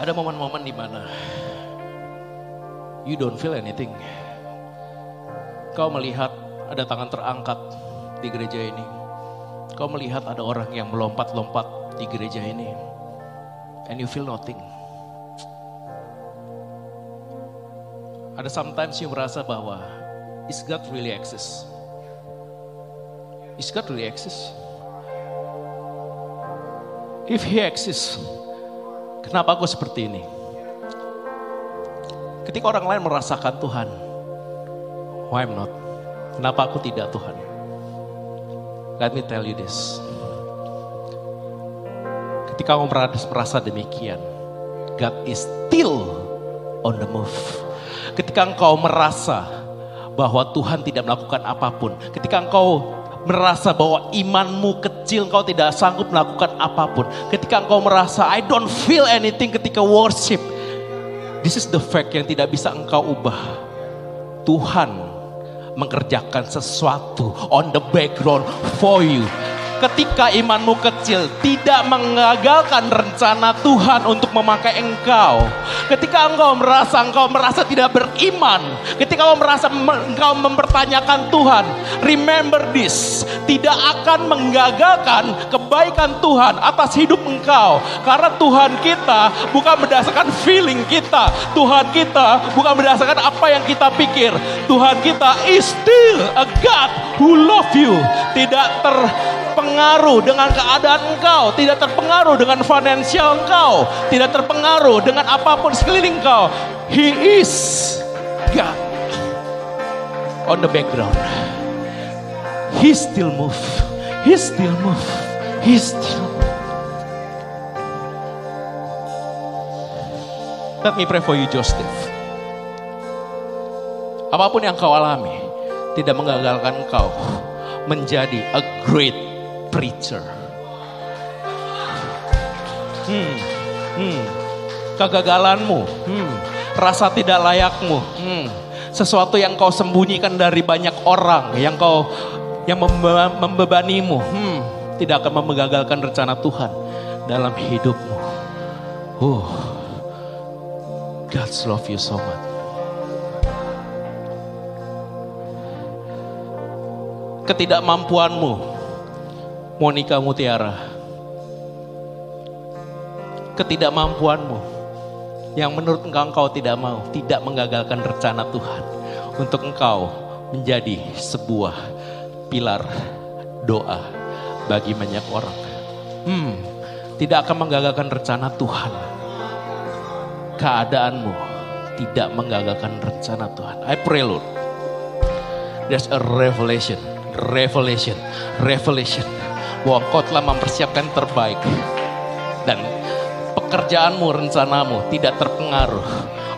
Ada momen-momen di mana you don't feel anything. Kau melihat ada tangan terangkat di gereja ini. Kau melihat ada orang yang melompat-lompat di gereja ini. And you feel nothing. Ada sometimes you merasa bahwa is God really exist? Is God really exist? If he exists, Kenapa aku seperti ini? Ketika orang lain merasakan Tuhan, why I'm not? Kenapa aku tidak Tuhan? Let me tell you this. Ketika kamu merasa demikian, God is still on the move. Ketika engkau merasa bahwa Tuhan tidak melakukan apa pun, ketika engkau merasa bahwa imanmu kecil, engkau tidak sanggup melakukan apa pun. Ketika engkau merasa I don't feel anything ketika worship. This is the fact yang tidak bisa engkau ubah. Tuhan mengerjakan sesuatu on the background for you ketika imanmu kecil tidak mengagalkan rencana Tuhan untuk memakai engkau. Ketika engkau merasa engkau merasa tidak beriman, ketika engkau merasa engkau mempertanyakan Tuhan, remember this, tidak akan menggagalkan kebaikan Tuhan atas hidup engkau. Karena Tuhan kita bukan berdasarkan feeling kita, Tuhan kita bukan berdasarkan apa yang kita pikir. Tuhan kita is still a God who love you. Tidak ter terpengaruh dengan keadaan engkau, tidak terpengaruh dengan finansial engkau, tidak terpengaruh dengan apa pun sekeliling engkau. He is God on the background. He still move. He still move. He still move. Let me pray for you, Joseph. Apa pun yang kau alami, tidak menggagalkan engkau menjadi a great preacher. Hmm, hmm, kegagalanmu, hmm, rasa tidak layakmu, hmm, sesuatu yang kau sembunyikan dari banyak orang, yang kau yang membebanimu, hmm, tidak akan menggagalkan rencana Tuhan dalam hidupmu. Oh, God's love you so much. Ketidakmampuanmu Monica Mutiara. Ketidakmampuanmu yang menurut engkau engkau tidak mau, tidak menggagalkan rencana Tuhan untuk engkau menjadi sebuah pilar doa bagi banyak orang. Hmm, tidak akan menggagalkan rencana Tuhan. Keadaanmu tidak menggagalkan rencana Tuhan. I pray Lord. There's a revelation, revelation, revelation bahwa engkau telah mempersiapkan terbaik. Dan pekerjaanmu, rencanamu tidak terpengaruh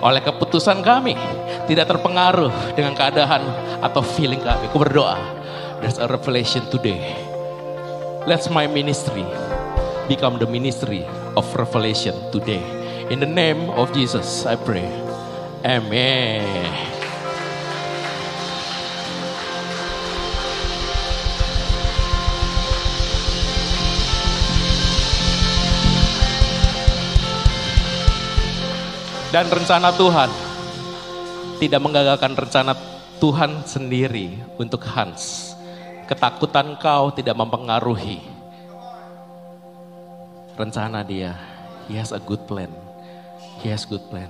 oleh keputusan kami. Tidak terpengaruh dengan keadaan atau feeling kami. Aku berdoa, there's a revelation today. Let's my ministry become the ministry of revelation today. In the name of Jesus, I pray. Amen. Dan rencana Tuhan tidak menggagalkan rencana Tuhan sendiri untuk Hans. Ketakutan kau tidak mempengaruhi rencana dia. He has a good plan. He has good plan.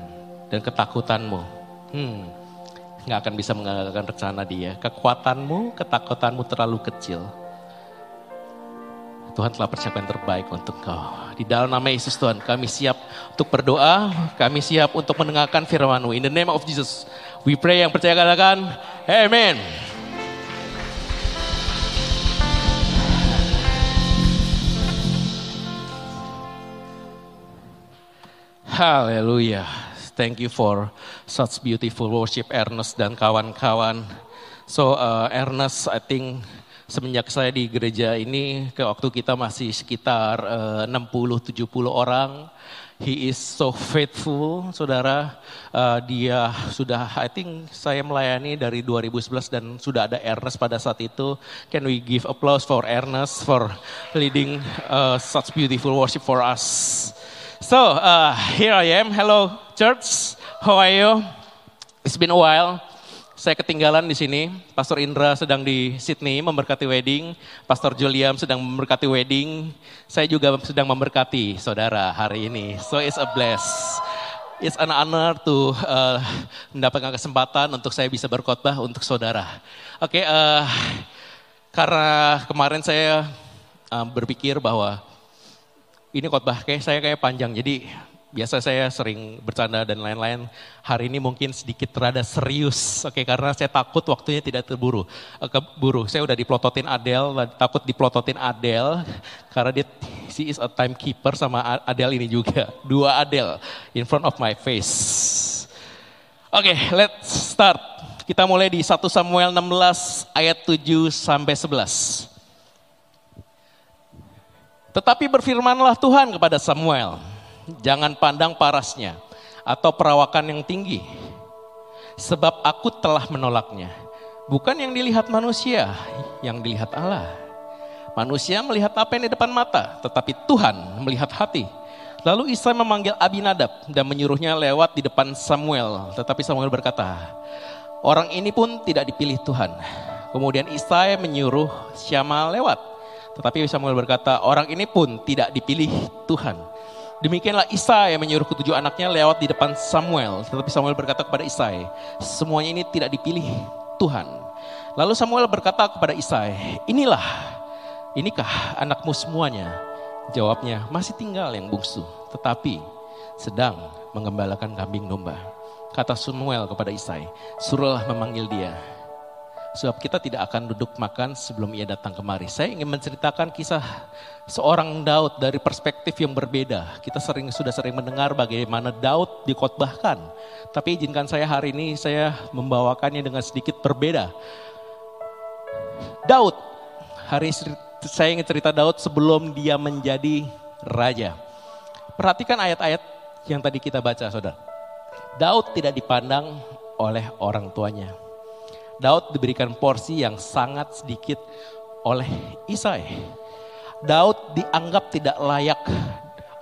Dan ketakutanmu, hmm, nggak akan bisa menggagalkan rencana dia. Kekuatanmu, ketakutanmu terlalu kecil Tuhan telah persiapkan terbaik untuk kau. Di dalam nama Yesus Tuhan, kami siap untuk berdoa, kami siap untuk mendengarkan firman-Mu. In the name of Jesus, we pray yang percaya katakan, Amen. Haleluya. Thank you for such beautiful worship Ernest dan kawan-kawan. So uh, Ernest, I think semenjak saya di gereja ini ke waktu kita masih sekitar uh, 60-70 orang. He is so faithful, saudara. Uh, dia sudah, I think saya melayani dari 2011 dan sudah ada Ernest pada saat itu. Can we give applause for Ernest for leading uh, such beautiful worship for us? So uh, here I am. Hello, church. How are you? It's been a while. Saya ketinggalan di sini. Pastor Indra sedang di Sydney memberkati wedding. Pastor Juliam sedang memberkati wedding. Saya juga sedang memberkati saudara hari ini. So it's a bless. It's an honor to uh, mendapatkan kesempatan untuk saya bisa berkhotbah untuk saudara. Oke, okay, uh, karena kemarin saya uh, berpikir bahwa ini khotbah kayak saya kayak panjang, jadi biasa saya sering bercanda dan lain-lain. Hari ini mungkin sedikit rada serius, oke karena saya takut waktunya tidak terburu. Eh, keburu, saya udah diplototin Adele, takut diplototin Adele karena dia she is a timekeeper sama Adele ini juga. Dua Adele in front of my face. Oke, okay, let's start. Kita mulai di 1 Samuel 16 ayat 7 sampai 11. Tetapi berfirmanlah Tuhan kepada Samuel, jangan pandang parasnya atau perawakan yang tinggi. Sebab aku telah menolaknya. Bukan yang dilihat manusia, yang dilihat Allah. Manusia melihat apa yang di depan mata, tetapi Tuhan melihat hati. Lalu Isai memanggil Abinadab dan menyuruhnya lewat di depan Samuel. Tetapi Samuel berkata, orang ini pun tidak dipilih Tuhan. Kemudian Isai menyuruh Syama lewat. Tetapi Samuel berkata, orang ini pun tidak dipilih Tuhan. Demikianlah Isai menyuruh ketujuh anaknya lewat di depan Samuel. Tetapi Samuel berkata kepada Isai, semuanya ini tidak dipilih Tuhan. Lalu Samuel berkata kepada Isai, inilah, inikah anakmu semuanya? Jawabnya, masih tinggal yang bungsu, tetapi sedang mengembalakan kambing domba. Kata Samuel kepada Isai, suruhlah memanggil dia. Sebab kita tidak akan duduk makan sebelum ia datang kemari. Saya ingin menceritakan kisah seorang Daud dari perspektif yang berbeda. Kita sering sudah sering mendengar bagaimana Daud dikotbahkan. Tapi izinkan saya hari ini saya membawakannya dengan sedikit berbeda. Daud, hari saya ingin cerita Daud sebelum dia menjadi raja. Perhatikan ayat-ayat yang tadi kita baca saudara. Daud tidak dipandang oleh orang tuanya Daud diberikan porsi yang sangat sedikit oleh Isai. Daud dianggap tidak layak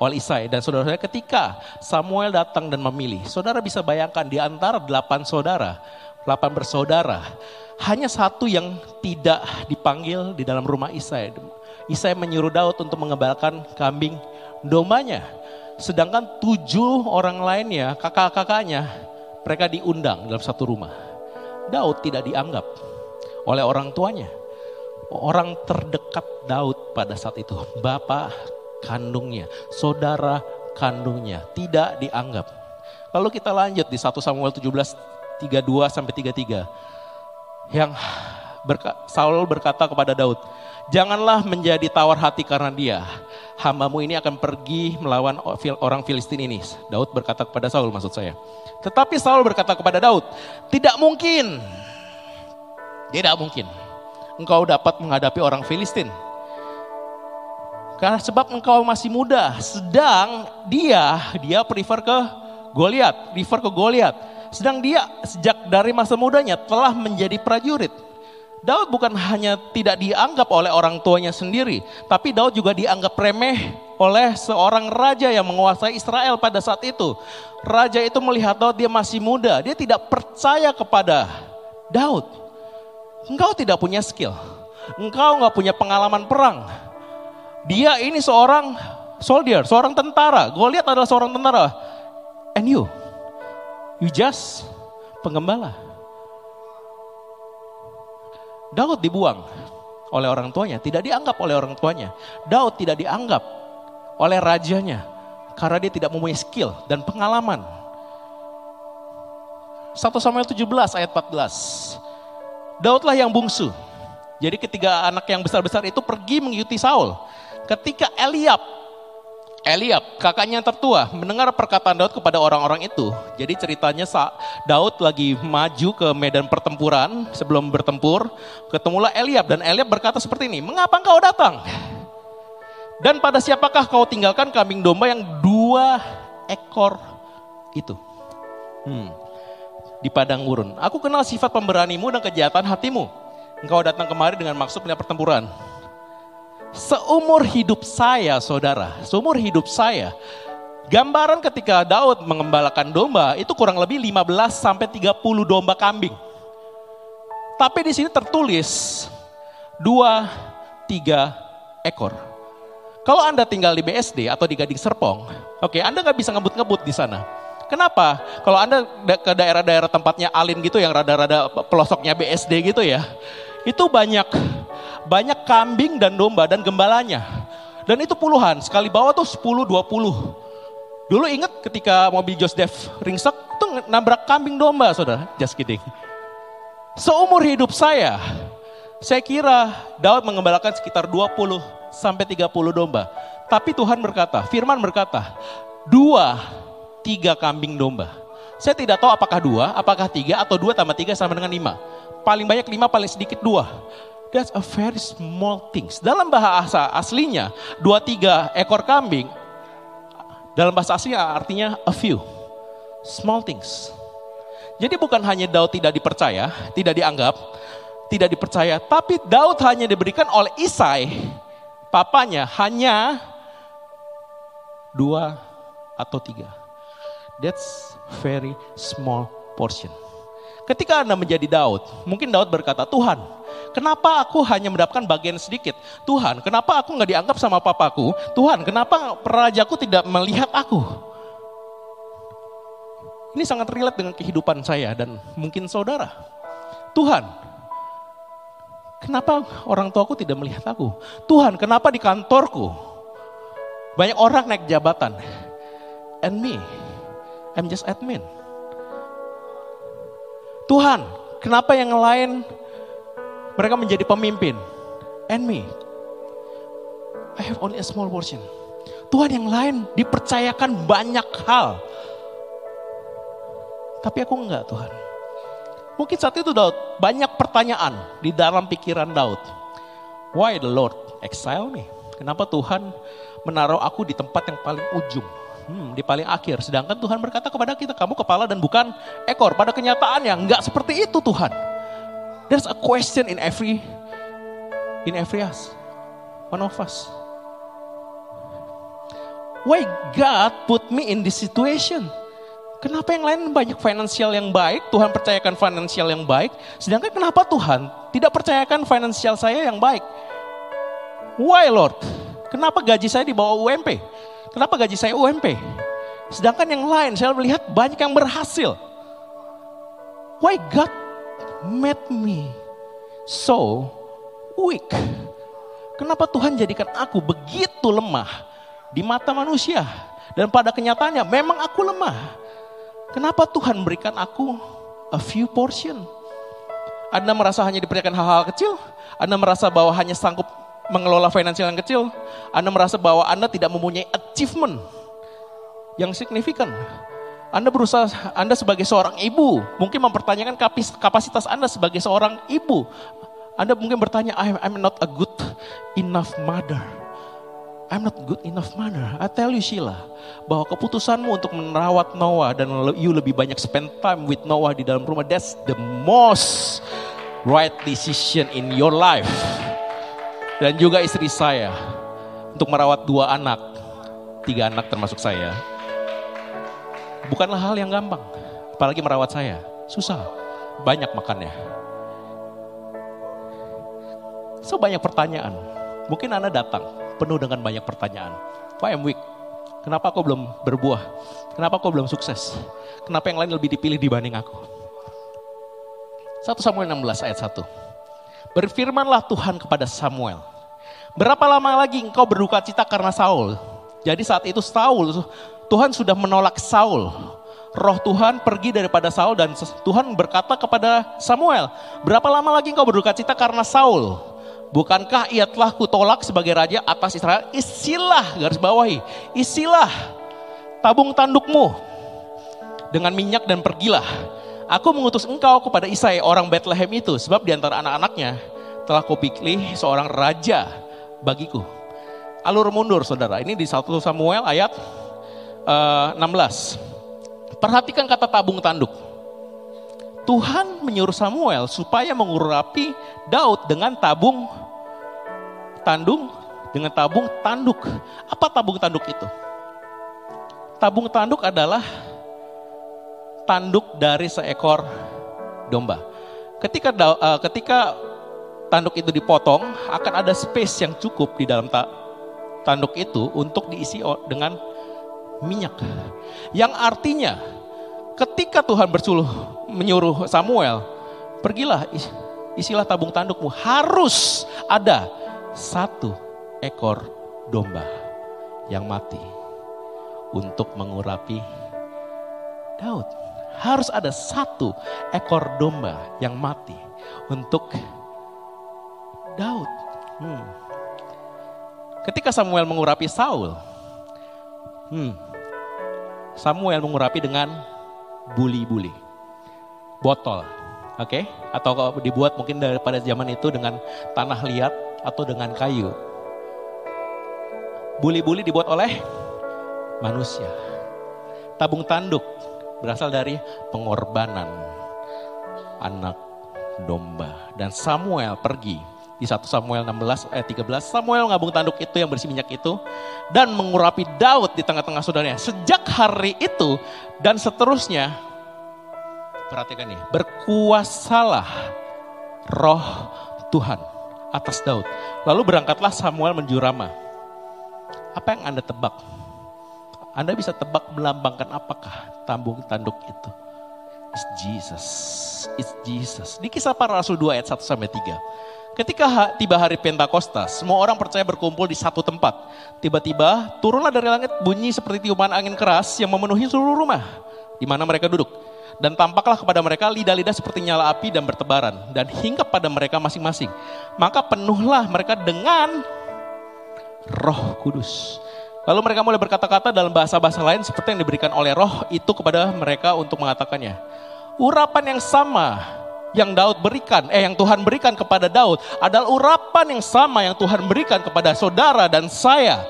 oleh Isai. Dan saudara-saudara ketika Samuel datang dan memilih, saudara bisa bayangkan di antara delapan saudara, delapan bersaudara, hanya satu yang tidak dipanggil di dalam rumah Isai. Isai menyuruh Daud untuk mengembalakan kambing dombanya. Sedangkan tujuh orang lainnya, kakak-kakaknya, mereka diundang dalam satu rumah. Daud tidak dianggap oleh orang tuanya. Orang terdekat Daud pada saat itu, bapak kandungnya, saudara kandungnya, tidak dianggap. Lalu kita lanjut di 1 Samuel 17, 32 sampai 33. Yang berka, Saul berkata kepada Daud, janganlah menjadi tawar hati karena dia. Hambamu ini akan pergi melawan orang Filistin ini. Daud berkata kepada Saul maksud saya. Tetapi Saul berkata kepada Daud, tidak mungkin, tidak mungkin engkau dapat menghadapi orang Filistin. Karena sebab engkau masih muda, sedang dia, dia prefer ke Goliat, prefer ke Goliat. Sedang dia sejak dari masa mudanya telah menjadi prajurit. Daud bukan hanya tidak dianggap oleh orang tuanya sendiri, tapi Daud juga dianggap remeh oleh seorang raja yang menguasai Israel pada saat itu. Raja itu melihat Daud dia masih muda, dia tidak percaya kepada Daud. Engkau tidak punya skill, engkau nggak punya pengalaman perang. Dia ini seorang soldier, seorang tentara. Gue lihat adalah seorang tentara. And you, you just penggembala. Daud dibuang oleh orang tuanya, tidak dianggap oleh orang tuanya. Daud tidak dianggap oleh rajanya karena dia tidak mempunyai skill dan pengalaman. 1 Samuel 17 ayat 14. Daudlah yang bungsu. Jadi ketiga anak yang besar-besar itu pergi mengikuti Saul. Ketika Eliab, Eliab, kakaknya yang tertua, mendengar perkataan Daud kepada orang-orang itu. Jadi ceritanya Daud lagi maju ke medan pertempuran sebelum bertempur, ketemulah Eliab dan Eliab berkata seperti ini, "Mengapa engkau datang? Dan pada siapakah kau tinggalkan kambing domba yang dua ekor itu?" Hmm. Di padang gurun. Aku kenal sifat pemberanimu dan kejahatan hatimu. Engkau datang kemari dengan maksud melihat pertempuran. Seumur hidup saya, saudara, seumur hidup saya, gambaran ketika Daud mengembalakan domba itu kurang lebih 15 sampai 30 domba kambing. Tapi di sini tertulis dua, tiga ekor. Kalau Anda tinggal di BSD atau di Gading Serpong, oke, okay, Anda nggak bisa ngebut-ngebut di sana. Kenapa? Kalau Anda ke daerah-daerah tempatnya alin gitu yang rada-rada pelosoknya BSD gitu ya, itu banyak banyak kambing dan domba dan gembalanya. Dan itu puluhan, sekali bawa tuh 10, 20. Dulu ingat ketika mobil Joseph ringsek, itu nabrak kambing domba saudara, just kidding. Seumur hidup saya, saya kira Daud mengembalakan sekitar 20 sampai 30 domba. Tapi Tuhan berkata, firman berkata, dua, tiga kambing domba. Saya tidak tahu apakah dua, apakah tiga, atau dua tambah tiga sama dengan lima. Paling banyak lima, paling sedikit dua. That's a very small things. Dalam bahasa aslinya, dua tiga ekor kambing, dalam bahasa aslinya artinya a few. Small things. Jadi bukan hanya Daud tidak dipercaya, tidak dianggap, tidak dipercaya, tapi Daud hanya diberikan oleh Isai, papanya hanya dua atau tiga. That's very small portion. Ketika Anda menjadi Daud, mungkin Daud berkata, Tuhan, kenapa aku hanya mendapatkan bagian sedikit? Tuhan, kenapa aku nggak dianggap sama papaku? Tuhan, kenapa rajaku tidak melihat aku? Ini sangat relate dengan kehidupan saya dan mungkin saudara. Tuhan, kenapa orang tuaku tidak melihat aku? Tuhan, kenapa di kantorku banyak orang naik jabatan? And me, I'm just admin. Tuhan, kenapa yang lain mereka menjadi pemimpin? And me, I have only a small portion. Tuhan yang lain dipercayakan banyak hal. Tapi aku enggak Tuhan. Mungkin saat itu Daud banyak pertanyaan di dalam pikiran Daud. Why the Lord exile me? Kenapa Tuhan menaruh aku di tempat yang paling ujung? hmm, di paling akhir. Sedangkan Tuhan berkata kepada kita, kamu kepala dan bukan ekor. Pada kenyataannya enggak seperti itu Tuhan. There's a question in every in every us. One of us. Why God put me in this situation? Kenapa yang lain banyak finansial yang baik, Tuhan percayakan finansial yang baik, sedangkan kenapa Tuhan tidak percayakan finansial saya yang baik? Why Lord? Kenapa gaji saya di bawah UMP? Kenapa gaji saya UMP? Sedangkan yang lain saya melihat banyak yang berhasil. Why God made me so weak? Kenapa Tuhan jadikan aku begitu lemah di mata manusia? Dan pada kenyataannya memang aku lemah. Kenapa Tuhan berikan aku a few portion? Anda merasa hanya diberikan hal-hal kecil? Anda merasa bahwa hanya sanggup mengelola finansial yang kecil, Anda merasa bahwa Anda tidak mempunyai achievement yang signifikan. Anda berusaha, Anda sebagai seorang ibu, mungkin mempertanyakan kapasitas Anda sebagai seorang ibu. Anda mungkin bertanya, I'm not a good enough mother. I'm not good enough mother. I tell you Sheila, bahwa keputusanmu untuk merawat Noah dan you lebih banyak spend time with Noah di dalam rumah, that's the most right decision in your life dan juga istri saya untuk merawat dua anak, tiga anak termasuk saya. Bukanlah hal yang gampang, apalagi merawat saya. Susah, banyak makannya. So banyak pertanyaan. Mungkin Anda datang penuh dengan banyak pertanyaan. Why I'm weak? Kenapa aku belum berbuah? Kenapa aku belum sukses? Kenapa yang lain lebih dipilih dibanding aku? 1 Samuel 16 ayat 1. Berfirmanlah Tuhan kepada Samuel, berapa lama lagi engkau berduka cita karena Saul? Jadi saat itu Saul, Tuhan sudah menolak Saul. Roh Tuhan pergi daripada Saul dan Tuhan berkata kepada Samuel, berapa lama lagi engkau berduka cita karena Saul? Bukankah ia telah kutolak sebagai raja atas Israel? Isilah, garis bawahi. Isilah tabung tandukmu dengan minyak dan pergilah. Aku mengutus engkau kepada Isai orang Bethlehem itu. Sebab di antara anak-anaknya telah kau pilih seorang raja bagiku. Alur mundur saudara. Ini di 1 Samuel ayat 16. Perhatikan kata tabung tanduk. Tuhan menyuruh Samuel supaya mengurapi Daud dengan tabung tandung dengan tabung tanduk. Apa tabung tanduk itu? Tabung tanduk adalah tanduk dari seekor domba. Ketika uh, ketika tanduk itu dipotong, akan ada space yang cukup di dalam ta tanduk itu untuk diisi dengan minyak. Yang artinya ketika Tuhan bersuluh menyuruh Samuel, pergilah isilah tabung tandukmu. Harus ada satu ekor domba yang mati untuk mengurapi Daud. Harus ada satu ekor domba yang mati untuk Daud. Hmm. Ketika Samuel mengurapi Saul, hmm, Samuel mengurapi dengan buli-buli. Botol. Oke? Okay? Atau dibuat mungkin daripada zaman itu dengan tanah liat atau dengan kayu. Buli-buli dibuat oleh manusia. Tabung tanduk berasal dari pengorbanan anak domba. Dan Samuel pergi di 1 Samuel 16 ayat 13. Samuel ngabung tanduk itu yang bersih minyak itu dan mengurapi Daud di tengah-tengah saudaranya. Sejak hari itu dan seterusnya perhatikan nih, berkuasalah roh Tuhan atas Daud. Lalu berangkatlah Samuel menjurama. Apa yang Anda tebak? Anda bisa tebak melambangkan apakah tambung tanduk itu? It's Jesus. It's Jesus. Di kisah para rasul 2 ayat 1 sampai 3. Ketika tiba hari Pentakosta, semua orang percaya berkumpul di satu tempat. Tiba-tiba turunlah dari langit bunyi seperti tiupan angin keras yang memenuhi seluruh rumah di mana mereka duduk. Dan tampaklah kepada mereka lidah-lidah seperti nyala api dan bertebaran. Dan hinggap pada mereka masing-masing. Maka penuhlah mereka dengan roh kudus. Lalu mereka mulai berkata-kata dalam bahasa-bahasa lain seperti yang diberikan oleh roh itu kepada mereka untuk mengatakannya. Urapan yang sama yang Daud berikan, eh yang Tuhan berikan kepada Daud adalah urapan yang sama yang Tuhan berikan kepada saudara dan saya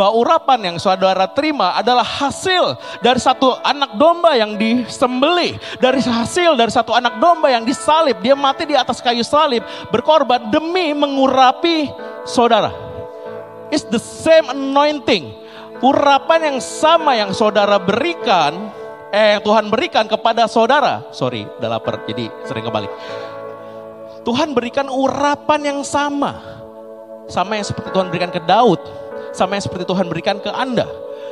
bahwa urapan yang saudara terima adalah hasil dari satu anak domba yang disembelih, dari hasil dari satu anak domba yang disalib, dia mati di atas kayu salib, berkorban demi mengurapi saudara. It's the same anointing. Urapan yang sama yang saudara berikan, eh yang Tuhan berikan kepada saudara. Sorry, udah lapar jadi sering kebalik. Tuhan berikan urapan yang sama. Sama yang seperti Tuhan berikan ke Daud sama yang seperti Tuhan berikan ke Anda.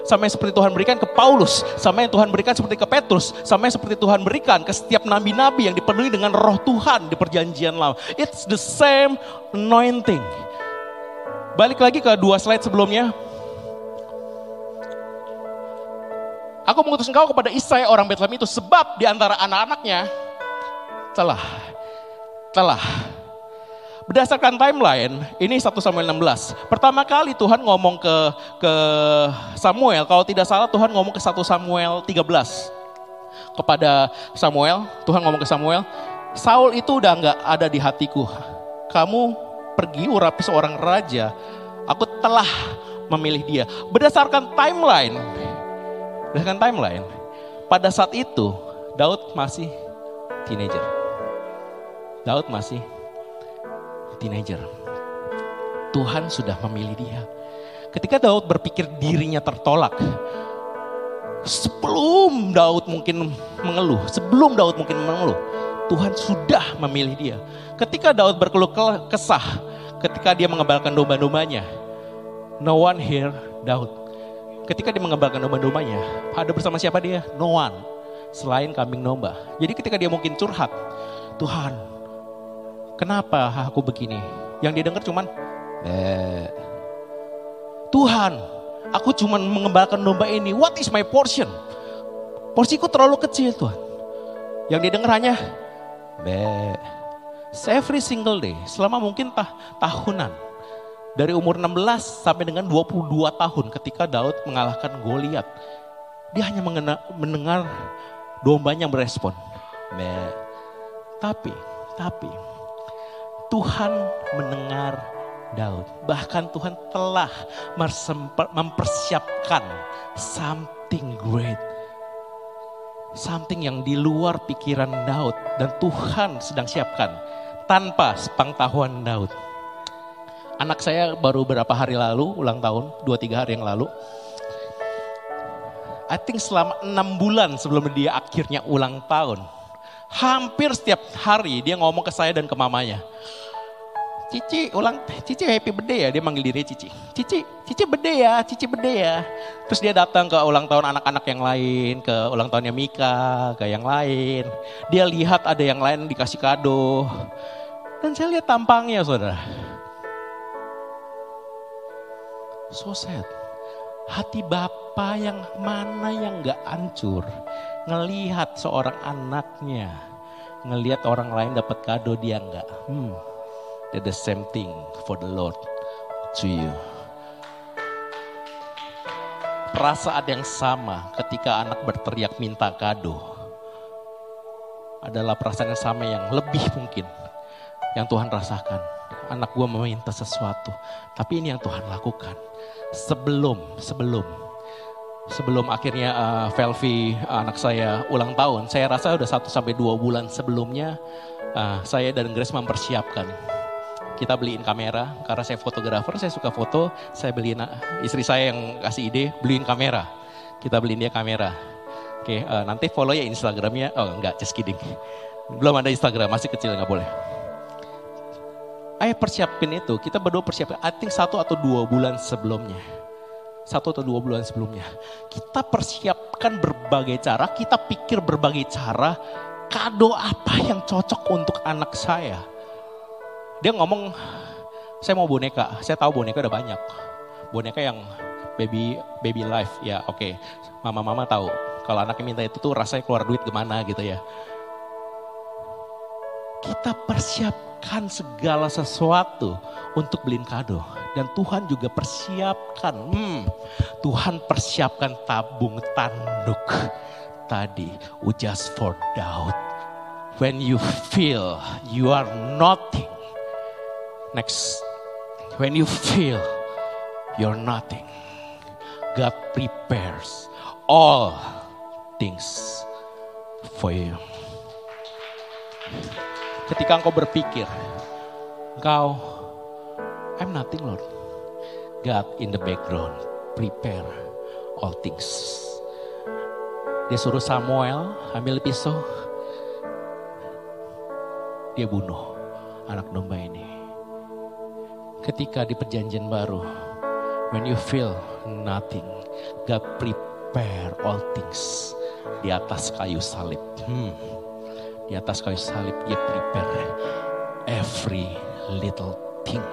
Sama yang seperti Tuhan berikan ke Paulus, sama yang Tuhan berikan seperti ke Petrus, sama yang seperti Tuhan berikan ke setiap nabi-nabi yang dipenuhi dengan roh Tuhan di perjanjian lama. It's the same anointing. Balik lagi ke dua slide sebelumnya. Aku mengutus engkau kepada Isai orang Bethlehem itu sebab di antara anak-anaknya telah telah Berdasarkan timeline, ini 1 Samuel 16. Pertama kali Tuhan ngomong ke ke Samuel, kalau tidak salah Tuhan ngomong ke 1 Samuel 13. Kepada Samuel, Tuhan ngomong ke Samuel, Saul itu udah nggak ada di hatiku. Kamu pergi urapi seorang raja, aku telah memilih dia. Berdasarkan timeline, berdasarkan timeline, pada saat itu Daud masih teenager. Daud masih teenager. Tuhan sudah memilih dia. Ketika Daud berpikir dirinya tertolak, sebelum Daud mungkin mengeluh, sebelum Daud mungkin mengeluh, Tuhan sudah memilih dia. Ketika Daud berkeluh kesah, ketika dia mengembalakan domba-dombanya, no one hear Daud. Ketika dia mengembalakan domba-dombanya, ada bersama siapa dia? No one. Selain kambing domba. Jadi ketika dia mungkin curhat, Tuhan Kenapa aku begini? Yang dia dengar cuman, eh, Tuhan, aku cuman mengembalakan domba ini. What is my portion? Porsiku terlalu kecil Tuhan. Yang dia dengar hanya, be. Every single day, selama mungkin tah tahunan. Dari umur 16 sampai dengan 22 tahun ketika Daud mengalahkan Goliat. Dia hanya mengena, mendengar dombanya berespon. Meh. Tapi, tapi Tuhan mendengar Daud. Bahkan Tuhan telah mempersiapkan something great. Something yang di luar pikiran Daud dan Tuhan sedang siapkan tanpa sepengetahuan Daud. Anak saya baru beberapa hari lalu ulang tahun, dua tiga hari yang lalu. I think selama enam bulan sebelum dia akhirnya ulang tahun. Hampir setiap hari dia ngomong ke saya dan ke mamanya. Cici ulang, Cici happy birthday ya, dia manggil diri Cici. Cici, Cici birthday ya, Cici birthday ya. Terus dia datang ke ulang tahun anak-anak yang lain, ke ulang tahunnya Mika, ke yang lain. Dia lihat ada yang lain dikasih kado. Dan saya lihat tampangnya saudara. So sad. Hati Bapak yang mana yang gak hancur. Ngelihat seorang anaknya. Ngelihat orang lain dapat kado dia enggak. Hmm That the same thing for the Lord to you. Perasaan yang sama ketika anak berteriak minta kado adalah perasaan yang sama yang lebih mungkin yang Tuhan rasakan. Anak gue meminta sesuatu, tapi ini yang Tuhan lakukan. Sebelum, sebelum, sebelum akhirnya uh, Velvi uh, anak saya ulang tahun, saya rasa udah satu sampai dua bulan sebelumnya uh, saya dan Grace mempersiapkan. Kita beliin kamera karena saya fotografer saya suka foto saya beliin istri saya yang kasih ide beliin kamera. Kita beliin dia kamera. Oke uh, nanti follow ya instagramnya. Oh enggak just kidding. Belum ada instagram masih kecil nggak boleh Ayo persiapin itu, kita berdua persiapin, I think satu atau dua bulan sebelumnya. Satu atau dua bulan sebelumnya. Kita persiapkan berbagai cara, kita pikir berbagai cara, kado apa yang cocok untuk anak saya dia ngomong, saya mau boneka, saya tahu boneka udah banyak. Boneka yang baby baby life, ya oke. Okay. Mama-mama tahu, kalau anaknya minta itu tuh rasanya keluar duit gimana gitu ya. Kita persiapkan segala sesuatu untuk beliin kado. Dan Tuhan juga persiapkan, hmm, Tuhan persiapkan tabung tanduk tadi. Just for doubt. When you feel you are nothing Next, when you feel you're nothing, God prepares all things for you. Ketika engkau berpikir, engkau, I'm nothing Lord. God in the background prepare all things. Dia suruh Samuel ambil pisau, dia bunuh anak domba ini ketika di perjanjian baru, when you feel nothing, God prepare all things di atas kayu salib. Hmm. Di atas kayu salib dia prepare every little thing.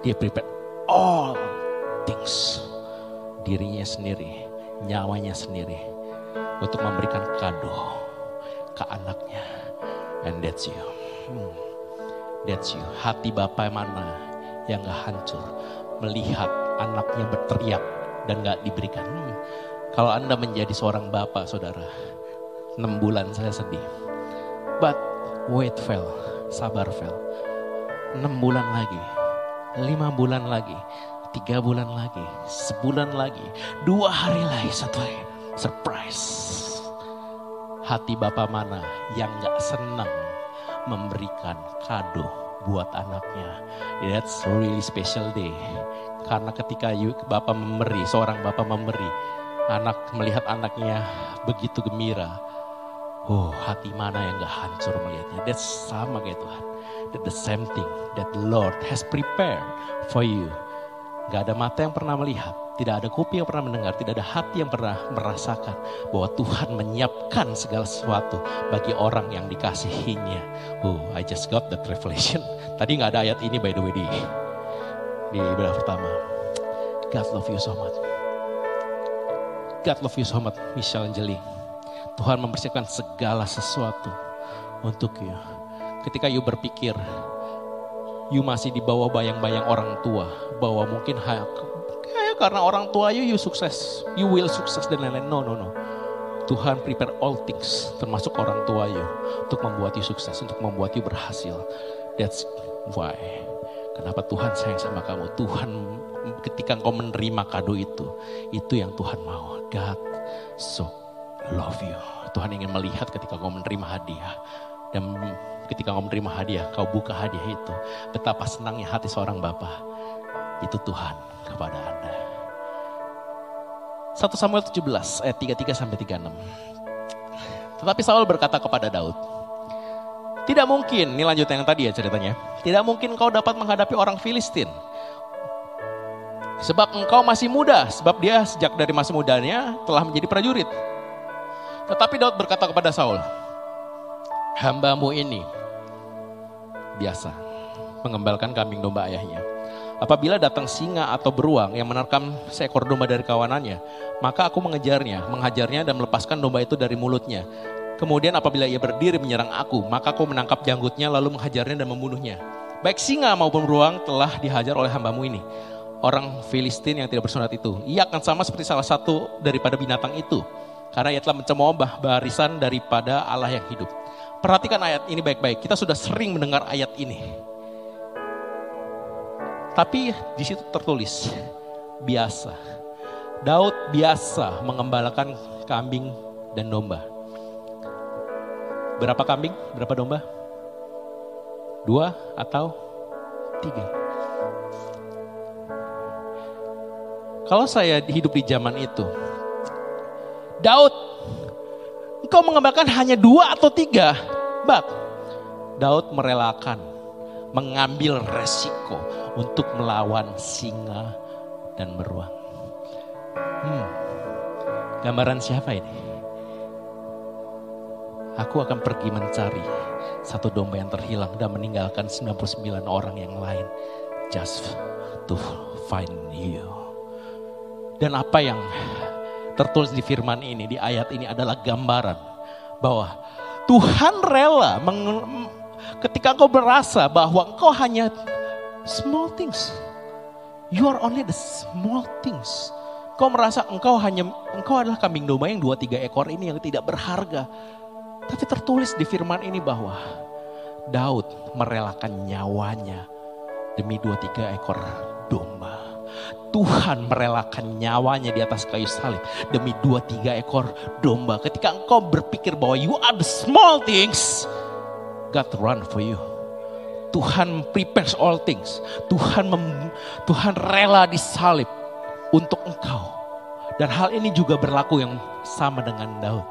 Dia prepare all things. Dirinya sendiri, nyawanya sendiri untuk memberikan kado ke anaknya. And that's you. Hmm. That's you. Hati Bapak mana yang gak hancur. Melihat anaknya berteriak dan gak diberikan. Hmm, kalau Anda menjadi seorang bapak saudara, enam bulan saya sedih. But wait Fel, sabar Fel. Enam bulan lagi, lima bulan lagi, tiga bulan lagi, sebulan lagi, dua hari lagi, satu hari. Surprise. Hati bapak mana yang gak senang memberikan kado buat anaknya. That's really special day. Karena ketika bapak memberi, seorang bapak memberi, anak melihat anaknya begitu gembira. Oh, hati mana yang gak hancur melihatnya. That's sama kayak Tuhan. That the same thing that the Lord has prepared for you. Gak ada mata yang pernah melihat, tidak ada kuping yang pernah mendengar, tidak ada hati yang pernah merasakan bahwa Tuhan menyiapkan segala sesuatu bagi orang yang dikasihinya. Oh, I just got that revelation. Tadi nggak ada ayat ini by the way di di ibadah pertama. God love you so much. God love you so much, Michelle Angeli. Tuhan mempersiapkan segala sesuatu untuk you. ketika you berpikir you masih di bawah bayang-bayang orang tua bahwa mungkin ha- kayak karena orang tua you you sukses, you will sukses dan lain-lain. No, no, no. Tuhan prepare all things termasuk orang tua you untuk membuat you sukses, untuk membuat you berhasil. That's why. Kenapa Tuhan sayang sama kamu? Tuhan ketika engkau menerima kado itu, itu yang Tuhan mau. God so love you. Tuhan ingin melihat ketika kau menerima hadiah. Dan ketika kau menerima hadiah, kau buka hadiah itu. Betapa senangnya hati seorang Bapa. Itu Tuhan kepada Anda. 1 Samuel 17 ayat 33 sampai 36. Tetapi Saul berkata kepada Daud, tidak mungkin, ini lanjut yang tadi ya ceritanya. Tidak mungkin kau dapat menghadapi orang Filistin. Sebab engkau masih muda, sebab dia sejak dari masa mudanya telah menjadi prajurit. Tetapi Daud berkata kepada Saul, hambamu ini biasa mengembalkan kambing domba ayahnya. Apabila datang singa atau beruang yang menerkam seekor domba dari kawanannya, maka aku mengejarnya, menghajarnya dan melepaskan domba itu dari mulutnya. Kemudian apabila ia berdiri menyerang aku, maka aku menangkap janggutnya lalu menghajarnya dan membunuhnya. Baik singa maupun beruang telah dihajar oleh hambamu ini. Orang Filistin yang tidak bersunat itu. Ia akan sama seperti salah satu daripada binatang itu. Karena ia telah mencemooh barisan daripada Allah yang hidup. Perhatikan ayat ini baik-baik. Kita sudah sering mendengar ayat ini. Tapi di situ tertulis biasa. Daud biasa mengembalakan kambing dan domba. Berapa kambing? Berapa domba? Dua atau tiga? Kalau saya hidup di zaman itu, Daud, engkau mengembalakan hanya dua atau tiga, bak. Daud merelakan, mengambil resiko untuk melawan singa dan beruang. Hmm, gambaran siapa ini? Aku akan pergi mencari satu domba yang terhilang dan meninggalkan 99 orang yang lain just to find you. Dan apa yang tertulis di firman ini, di ayat ini adalah gambaran bahwa Tuhan rela ketika engkau berasa bahwa engkau hanya small things. You are only the small things. Kau merasa engkau hanya engkau adalah kambing domba yang dua tiga ekor ini yang tidak berharga. Tapi tertulis di firman ini bahwa Daud merelakan nyawanya demi dua tiga ekor. Tuhan merelakan nyawanya di atas kayu salib demi dua tiga ekor domba. Ketika engkau berpikir bahwa you are the small things, God run for you. Tuhan prepares all things. Tuhan mem, Tuhan rela disalib untuk engkau. Dan hal ini juga berlaku yang sama dengan Daud.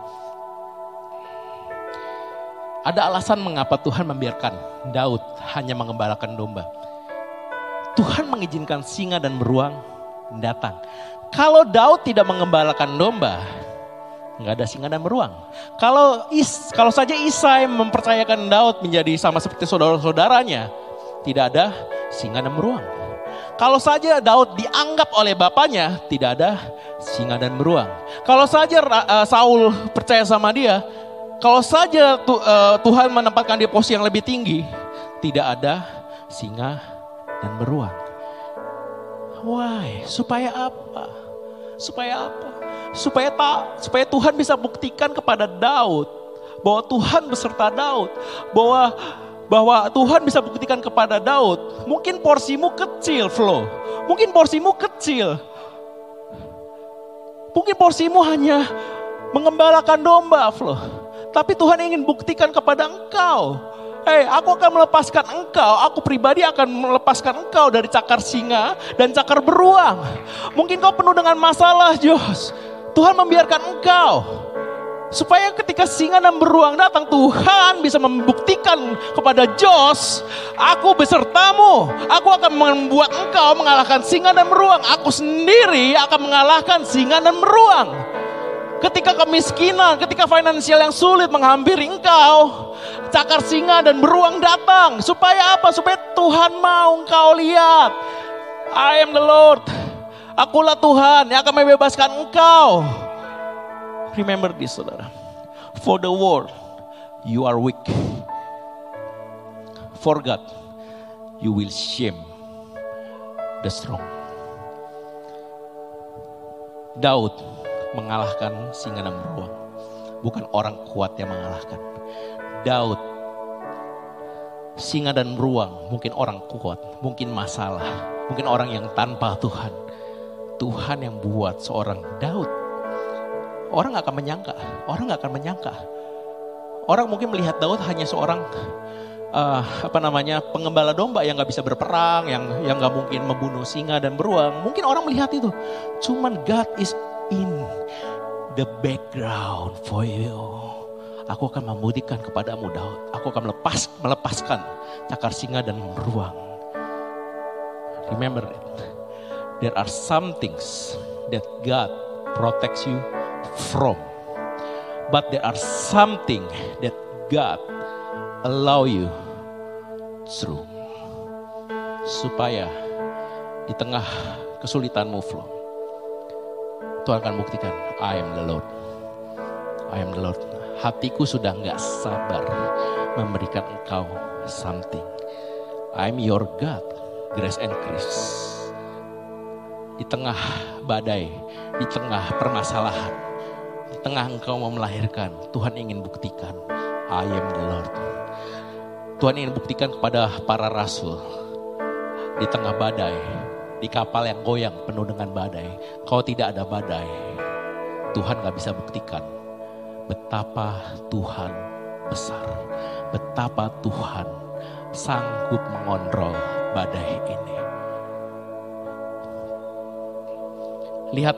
Ada alasan mengapa Tuhan membiarkan Daud hanya mengembalakan domba. Tuhan mengizinkan singa dan beruang datang. Kalau Daud tidak mengembalakan domba, nggak ada singa dan beruang. Kalau Is, kalau saja Isai mempercayakan Daud menjadi sama seperti saudara-saudaranya, tidak ada singa dan beruang. Kalau saja Daud dianggap oleh bapaknya, tidak ada singa dan beruang. Kalau saja uh, Saul percaya sama dia, kalau saja uh, Tuhan menempatkan dia posisi yang lebih tinggi, tidak ada singa dan beruang. Why? Supaya apa? Supaya apa? Supaya tak, supaya Tuhan bisa buktikan kepada Daud bahwa Tuhan beserta Daud, bahwa bahwa Tuhan bisa buktikan kepada Daud, mungkin porsimu kecil, Flo. Mungkin porsimu kecil. Mungkin porsimu hanya mengembalakan domba, Flo. Tapi Tuhan ingin buktikan kepada engkau. Hei, aku akan melepaskan engkau, aku pribadi akan melepaskan engkau dari cakar singa dan cakar beruang. Mungkin kau penuh dengan masalah, Jos. Tuhan membiarkan engkau. Supaya ketika singa dan beruang datang, Tuhan bisa membuktikan kepada Jos, aku besertamu. Aku akan membuat engkau mengalahkan singa dan beruang. Aku sendiri akan mengalahkan singa dan beruang. Ketika kemiskinan, ketika finansial yang sulit menghampiri engkau, cakar singa dan beruang datang. Supaya apa? Supaya Tuhan mau engkau lihat. I am the Lord. Akulah Tuhan yang akan membebaskan engkau. Remember this saudara. For the world, you are weak. for God, you will shame the strong. Daud mengalahkan singa dan beruang. Bukan orang kuat yang mengalahkan. Daud, singa dan beruang, mungkin orang kuat, mungkin masalah, mungkin orang yang tanpa Tuhan. Tuhan yang buat seorang Daud. Orang gak akan menyangka, orang gak akan menyangka. Orang mungkin melihat Daud hanya seorang uh, apa namanya pengembala domba yang nggak bisa berperang, yang yang nggak mungkin membunuh singa dan beruang. Mungkin orang melihat itu. Cuman God is in the background for you. Aku akan membuktikan kepadamu Daud. Aku akan melepas melepaskan cakar singa dan beruang. Remember it. There are some things that God protects you from. But there are something that God allow you through. Supaya di tengah kesulitanmu flow. Tuhan akan buktikan, I am the Lord. I am the Lord. Hatiku sudah nggak sabar memberikan engkau something. I'm your God, grace and grace. Di tengah badai, di tengah permasalahan, di tengah engkau mau melahirkan, Tuhan ingin buktikan, I am the Lord. Tuhan ingin buktikan kepada para rasul di tengah badai, di kapal yang goyang penuh dengan badai. Kau tidak ada badai, Tuhan gak bisa buktikan betapa Tuhan besar, betapa Tuhan sanggup mengontrol badai ini. Lihat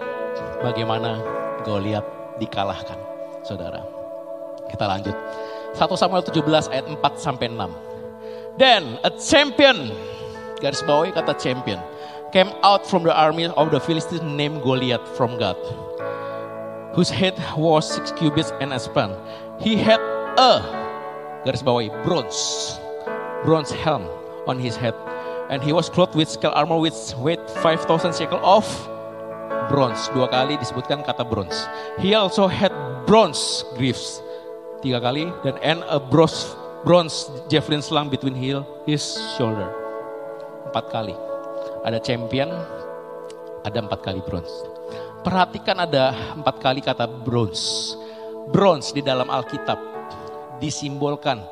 bagaimana Goliat dikalahkan, saudara. Kita lanjut. 1 Samuel 17 ayat 4 sampai 6. Then a champion, garis bawahi kata champion, came out from the army of the Philistines named Goliath from God, whose head was six cubits and a span. He had a, garis bawahi, bronze, bronze helm on his head. And he was clothed with scale armor which weighed 5,000 shekel of bronze. Dua kali disebutkan kata bronze. He also had bronze greaves tiga kali dan and a bronze bronze javelin slang between his shoulder empat kali ada champion ada empat kali bronze perhatikan ada empat kali kata bronze bronze di dalam Alkitab disimbolkan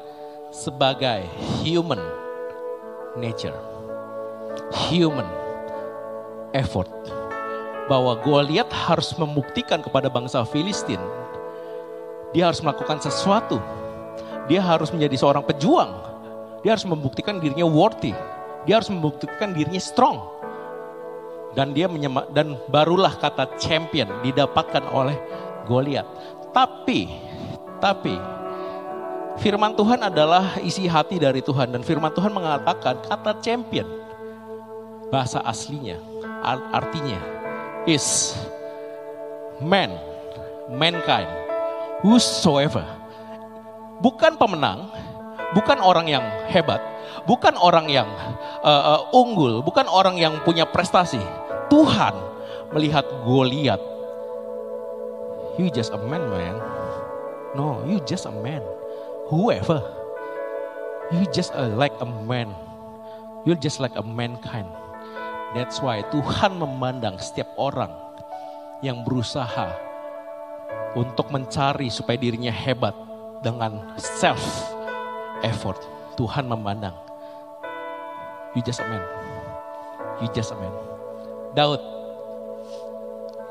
sebagai human nature human effort bahwa Goliat harus membuktikan kepada bangsa Filistin dia harus melakukan sesuatu. Dia harus menjadi seorang pejuang. Dia harus membuktikan dirinya worthy. Dia harus membuktikan dirinya strong. Dan dia menyemak dan barulah kata champion didapatkan oleh Goliat. Tapi, tapi firman Tuhan adalah isi hati dari Tuhan dan firman Tuhan mengatakan kata champion bahasa aslinya artinya is man, mankind whosoever. Bukan pemenang, bukan orang yang hebat, bukan orang yang uh, uh, unggul, bukan orang yang punya prestasi. Tuhan melihat Goliat. You just a man, man. No, you just a man. Whoever. You just a, like a man. You just like a mankind. That's why Tuhan memandang setiap orang yang berusaha untuk mencari supaya dirinya hebat dengan self effort. Tuhan memandang. You just a man. You just a man. Daud.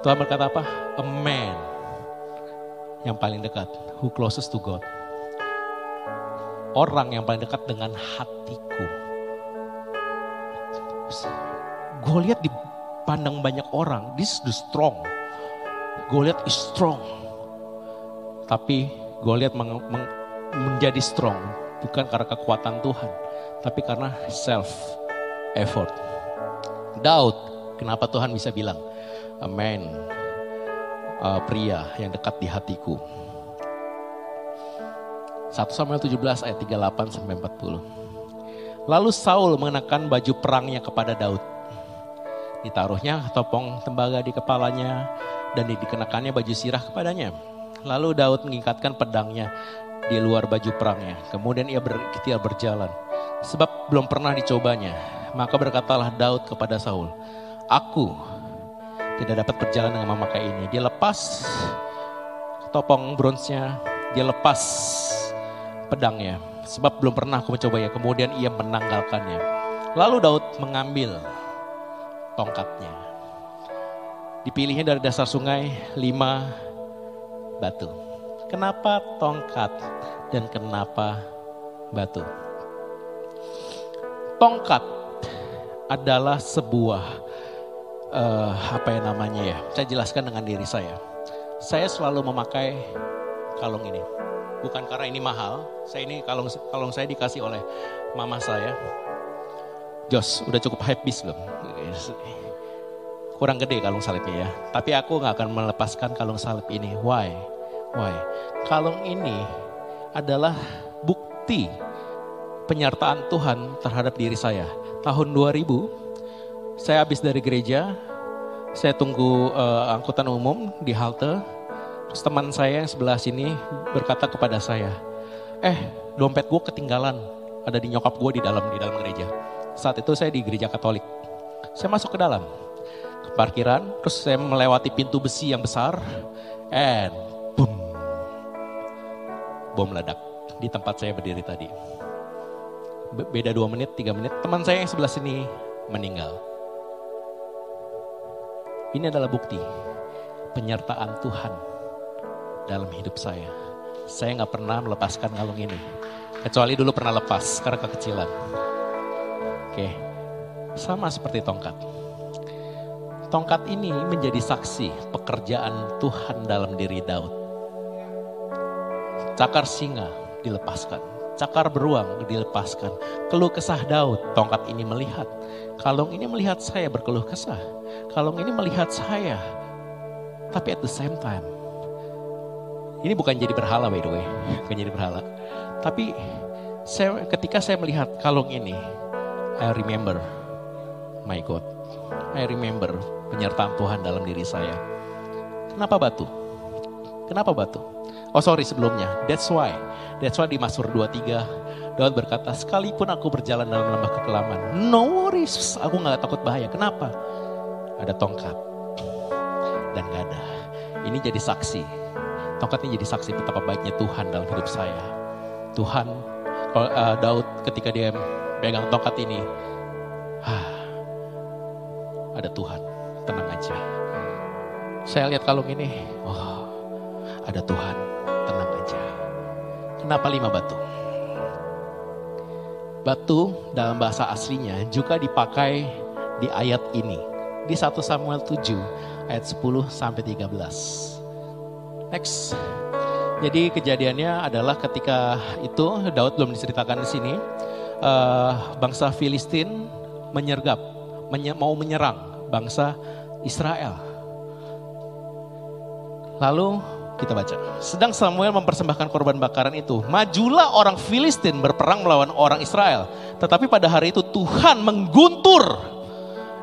Tuhan berkata apa? A man. Yang paling dekat. Who closest to God. Orang yang paling dekat dengan hatiku. Gue lihat dipandang banyak orang. This is the strong. Gue lihat is strong tapi Goliat menjadi strong bukan karena kekuatan Tuhan, tapi karena self effort. Daud, kenapa Tuhan bisa bilang, Amen, uh, pria yang dekat di hatiku. 1 Samuel 17 ayat 38 sampai 40. Lalu Saul mengenakan baju perangnya kepada Daud. Ditaruhnya topong tembaga di kepalanya dan dikenakannya baju sirah kepadanya. Lalu Daud mengikatkan pedangnya di luar baju perangnya. Kemudian ia ber, berjalan sebab belum pernah dicobanya. Maka berkatalah Daud kepada Saul, Aku tidak dapat berjalan dengan memakai ini. Dia lepas topong bronze-nya, dia lepas pedangnya. Sebab belum pernah aku mencobanya. Kemudian ia menanggalkannya. Lalu Daud mengambil tongkatnya. Dipilihnya dari dasar sungai lima batu. Kenapa tongkat dan kenapa batu? Tongkat adalah sebuah uh, apa yang namanya ya? Saya jelaskan dengan diri saya. Saya selalu memakai kalung ini. Bukan karena ini mahal. Saya ini kalung kalung saya dikasih oleh mama saya. Jos, udah cukup habis belum? Kurang gede kalung salibnya ya. Tapi aku nggak akan melepaskan kalung salib ini. Why? Why? Kalung ini adalah bukti penyertaan Tuhan terhadap diri saya tahun 2000 saya habis dari gereja, saya tunggu uh, angkutan umum di halte. Terus teman saya yang sebelah sini berkata kepada saya, eh dompet gue ketinggalan, ada di nyokap gue di dalam di dalam gereja. Saat itu saya di gereja Katolik. Saya masuk ke dalam, ke parkiran, terus saya melewati pintu besi yang besar, and boom, bom meledak di tempat saya berdiri tadi beda dua menit, tiga menit, teman saya yang sebelah sini meninggal. Ini adalah bukti penyertaan Tuhan dalam hidup saya. Saya nggak pernah melepaskan kalung ini. Kecuali dulu pernah lepas karena kekecilan. Oke, sama seperti tongkat. Tongkat ini menjadi saksi pekerjaan Tuhan dalam diri Daud. Cakar singa dilepaskan cakar beruang dilepaskan. Keluh kesah Daud, tongkat ini melihat. Kalung ini melihat saya berkeluh kesah. Kalung ini melihat saya. Tapi at the same time, ini bukan jadi berhala by the way, bukan jadi berhala. Tapi saya, ketika saya melihat kalung ini, I remember my God. I remember penyertaan Tuhan dalam diri saya. Kenapa batu? Kenapa batu? Oh sorry sebelumnya, that's why That's why di Mazmur 23 Daud berkata, sekalipun aku berjalan dalam lembah kekelaman, no worries, aku gak takut bahaya. Kenapa? Ada tongkat dan ada. Ini jadi saksi. Tongkat ini jadi saksi betapa baiknya Tuhan dalam hidup saya. Tuhan, uh, Daud ketika dia pegang tongkat ini, ah, ada Tuhan, tenang aja. Saya lihat kalung ini, oh, ada Tuhan, tenang aja. Kenapa lima batu? Batu dalam bahasa aslinya juga dipakai di ayat ini. Di 1 Samuel 7 ayat 10 sampai 13. Next. Jadi kejadiannya adalah ketika itu Daud belum diceritakan di sini. Uh, bangsa Filistin menyergap, menye mau menyerang bangsa Israel. Lalu kita baca. Sedang Samuel mempersembahkan korban bakaran itu. Majulah orang Filistin berperang melawan orang Israel. Tetapi pada hari itu Tuhan mengguntur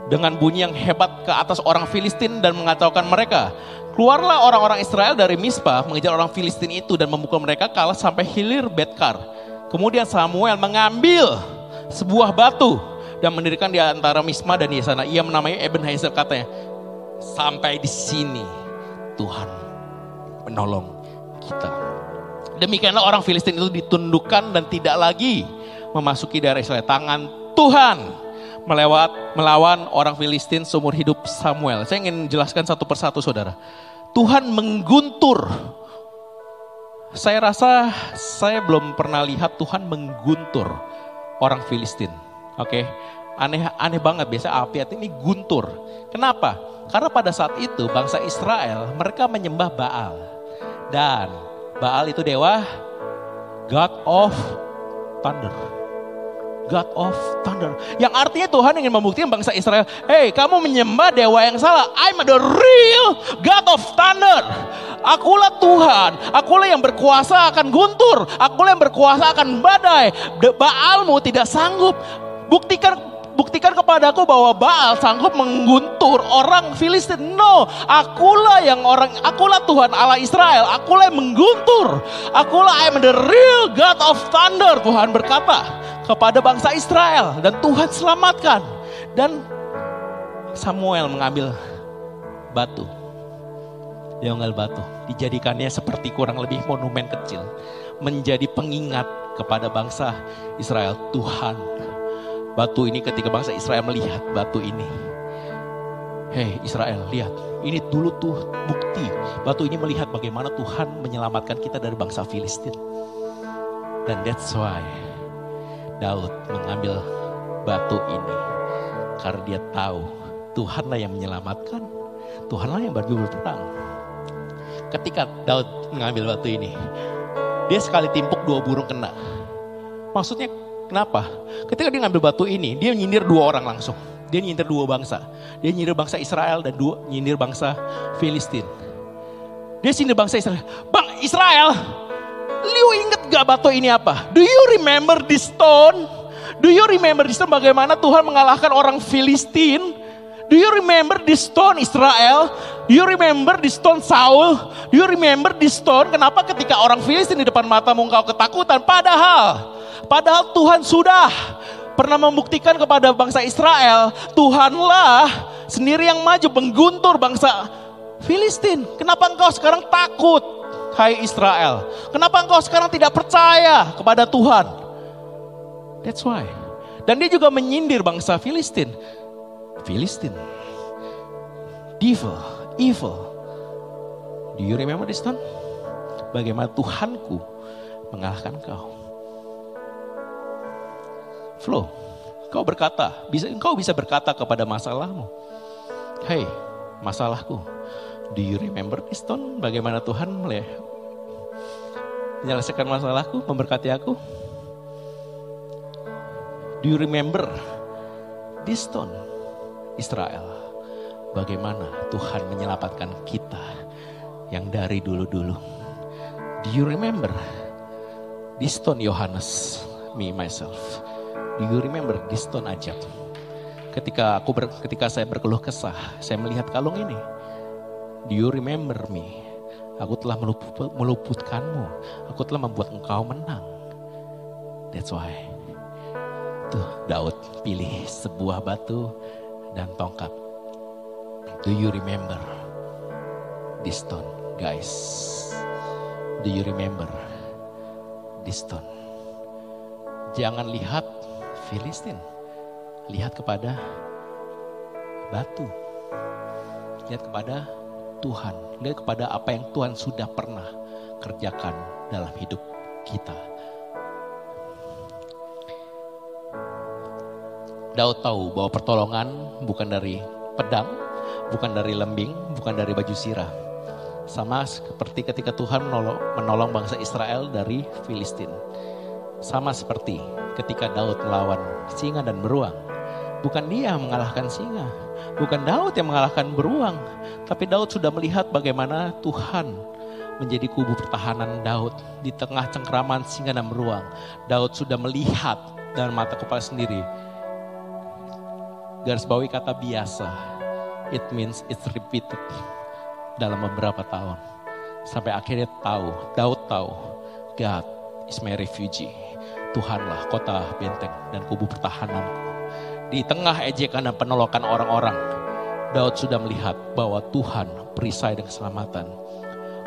dengan bunyi yang hebat ke atas orang Filistin dan mengacaukan mereka. Keluarlah orang-orang Israel dari Mispa mengejar orang Filistin itu dan memukul mereka kalah sampai hilir Betkar. Kemudian Samuel mengambil sebuah batu dan mendirikan di antara Misma dan di sana. Ia menamai Eben Hazer katanya. Sampai di sini Tuhan menolong kita. Demikianlah orang Filistin itu ditundukkan dan tidak lagi memasuki daerah Israel. Tangan Tuhan melewat melawan orang Filistin seumur hidup Samuel. Saya ingin jelaskan satu persatu saudara. Tuhan mengguntur. Saya rasa saya belum pernah lihat Tuhan mengguntur orang Filistin. Oke, okay? aneh aneh banget biasa api ini guntur. Kenapa? Karena pada saat itu bangsa Israel mereka menyembah Baal. Dan Baal itu dewa God of Thunder. God of Thunder. Yang artinya Tuhan ingin membuktikan bangsa Israel, hey kamu menyembah dewa yang salah. I'm the real God of Thunder. Akulah Tuhan, akulah yang berkuasa akan guntur, akulah yang berkuasa akan badai. Baalmu tidak sanggup. Buktikan buktikan kepadaku bahwa Baal sanggup mengguntur orang Filistin. No, akulah yang orang, akulah Tuhan Allah Israel, akulah yang mengguntur. Akulah I am the real God of thunder, Tuhan berkata. kepada bangsa Israel dan Tuhan selamatkan. Dan Samuel mengambil batu. Dia mengambil batu, dijadikannya seperti kurang lebih monumen kecil, menjadi pengingat kepada bangsa Israel. Tuhan, batu ini ketika bangsa Israel melihat batu ini, Hei Israel, lihat, ini dulu tuh bukti. Batu ini melihat bagaimana Tuhan menyelamatkan kita dari bangsa Filistin. Dan that's why Daud mengambil batu ini. Karena dia tahu Tuhanlah yang menyelamatkan. Tuhanlah yang baru berperang. Ketika Daud mengambil batu ini, dia sekali timpuk dua burung kena. Maksudnya kenapa? Ketika dia ngambil batu ini, dia nyindir dua orang langsung. Dia nyindir dua bangsa. Dia nyindir bangsa Israel dan dua nyindir bangsa Filistin. Dia nyindir bangsa Israel. Bang Israel, lu inget gak batu ini apa? Do you remember this stone? Do you remember this stone bagaimana Tuhan mengalahkan orang Filistin? Do you remember this stone Israel? Do you remember this stone Saul? Do you remember this stone? Kenapa ketika orang Filistin di depan matamu engkau ketakutan? Padahal, padahal Tuhan sudah pernah membuktikan kepada bangsa Israel, Tuhanlah sendiri yang maju mengguntur bangsa Filistin. Kenapa engkau sekarang takut, hai Israel? Kenapa engkau sekarang tidak percaya kepada Tuhan? That's why. Dan dia juga menyindir bangsa Filistin. Filistin. Devil, evil. Do you remember this time? Bagaimana Tuhanku mengalahkan kau. Flow, kau berkata, bisa engkau bisa berkata kepada masalahmu. Hey, masalahku. Do you remember this time? Bagaimana Tuhan menyelesaikan masalahku, memberkati aku? Do you remember this stone? Israel. Bagaimana Tuhan menyelamatkan kita yang dari dulu-dulu. Do you remember? This stone Yohanes, me myself. Do you remember this stone Ajab? Ketika aku ber, ketika saya berkeluh kesah, saya melihat kalung ini. Do you remember me? Aku telah meluput, meluputkanmu. Aku telah membuat engkau menang. That's why. Tuh Daud pilih sebuah batu dan tongkat. Do you remember this stone, guys? Do you remember this stone? Jangan lihat Filistin, lihat kepada batu, lihat kepada Tuhan, lihat kepada apa yang Tuhan sudah pernah kerjakan dalam hidup kita. Daud tahu bahwa pertolongan bukan dari pedang, bukan dari lembing, bukan dari baju sirah. Sama seperti ketika Tuhan menolong, menolong bangsa Israel dari Filistin. Sama seperti ketika Daud melawan singa dan beruang. Bukan dia mengalahkan singa, bukan Daud yang mengalahkan beruang, tapi Daud sudah melihat bagaimana Tuhan menjadi kubu pertahanan Daud di tengah cengkraman singa dan beruang. Daud sudah melihat dan mata kepala sendiri garis bawahi kata biasa. It means it's repeated dalam beberapa tahun. Sampai akhirnya tahu, Daud tahu, God is my refugee. Tuhanlah kota benteng dan kubu pertahananku. Di tengah ejekan dan penolakan orang-orang, Daud sudah melihat bahwa Tuhan perisai dan keselamatan.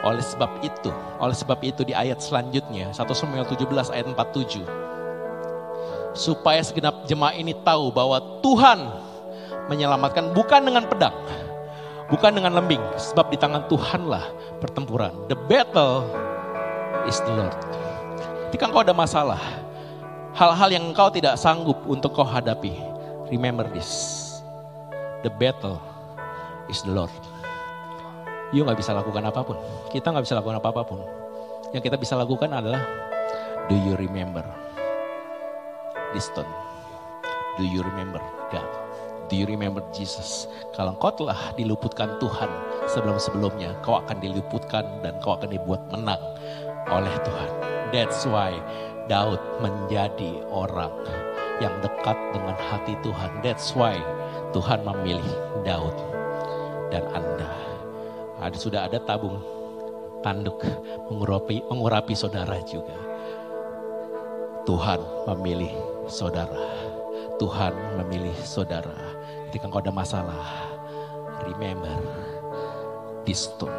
Oleh sebab itu, oleh sebab itu di ayat selanjutnya, 1 Samuel 17 ayat 47. Supaya segenap jemaah ini tahu bahwa Tuhan menyelamatkan bukan dengan pedang, bukan dengan lembing, sebab di tangan Tuhanlah pertempuran. The battle is the Lord. Ketika engkau ada masalah, hal-hal yang engkau tidak sanggup untuk kau hadapi, remember this. The battle is the Lord. You nggak bisa lakukan apa pun. Kita nggak bisa lakukan apa-apapun. Yang kita bisa lakukan adalah, do you remember this stone? Do you remember God? Do you remember Jesus? Kalau engkau telah diluputkan Tuhan sebelum-sebelumnya, kau akan diluputkan dan kau akan dibuat menang oleh Tuhan. That's why Daud menjadi orang yang dekat dengan hati Tuhan. That's why Tuhan memilih Daud dan Anda. Ada sudah ada tabung tanduk mengurapi mengurapi saudara juga. Tuhan memilih saudara. Tuhan memilih saudara. Ketika engkau ada masalah, remember this stone.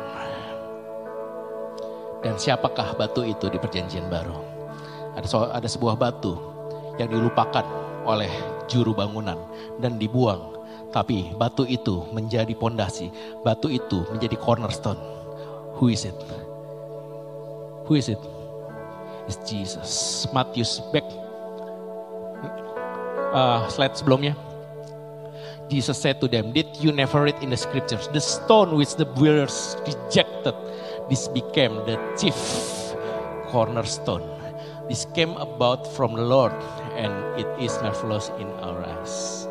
Dan siapakah batu itu di perjanjian baru? Ada, ada sebuah batu yang dilupakan oleh juru bangunan dan dibuang. Tapi batu itu menjadi pondasi, batu itu menjadi cornerstone. Who is it? Who is it? It's Jesus. Matius back uh, slide sebelumnya. Jesus said to them, Did you never read in the scriptures? The stone which the builders rejected, this became the chief cornerstone. This came about from the Lord and it is marvelous in our eyes.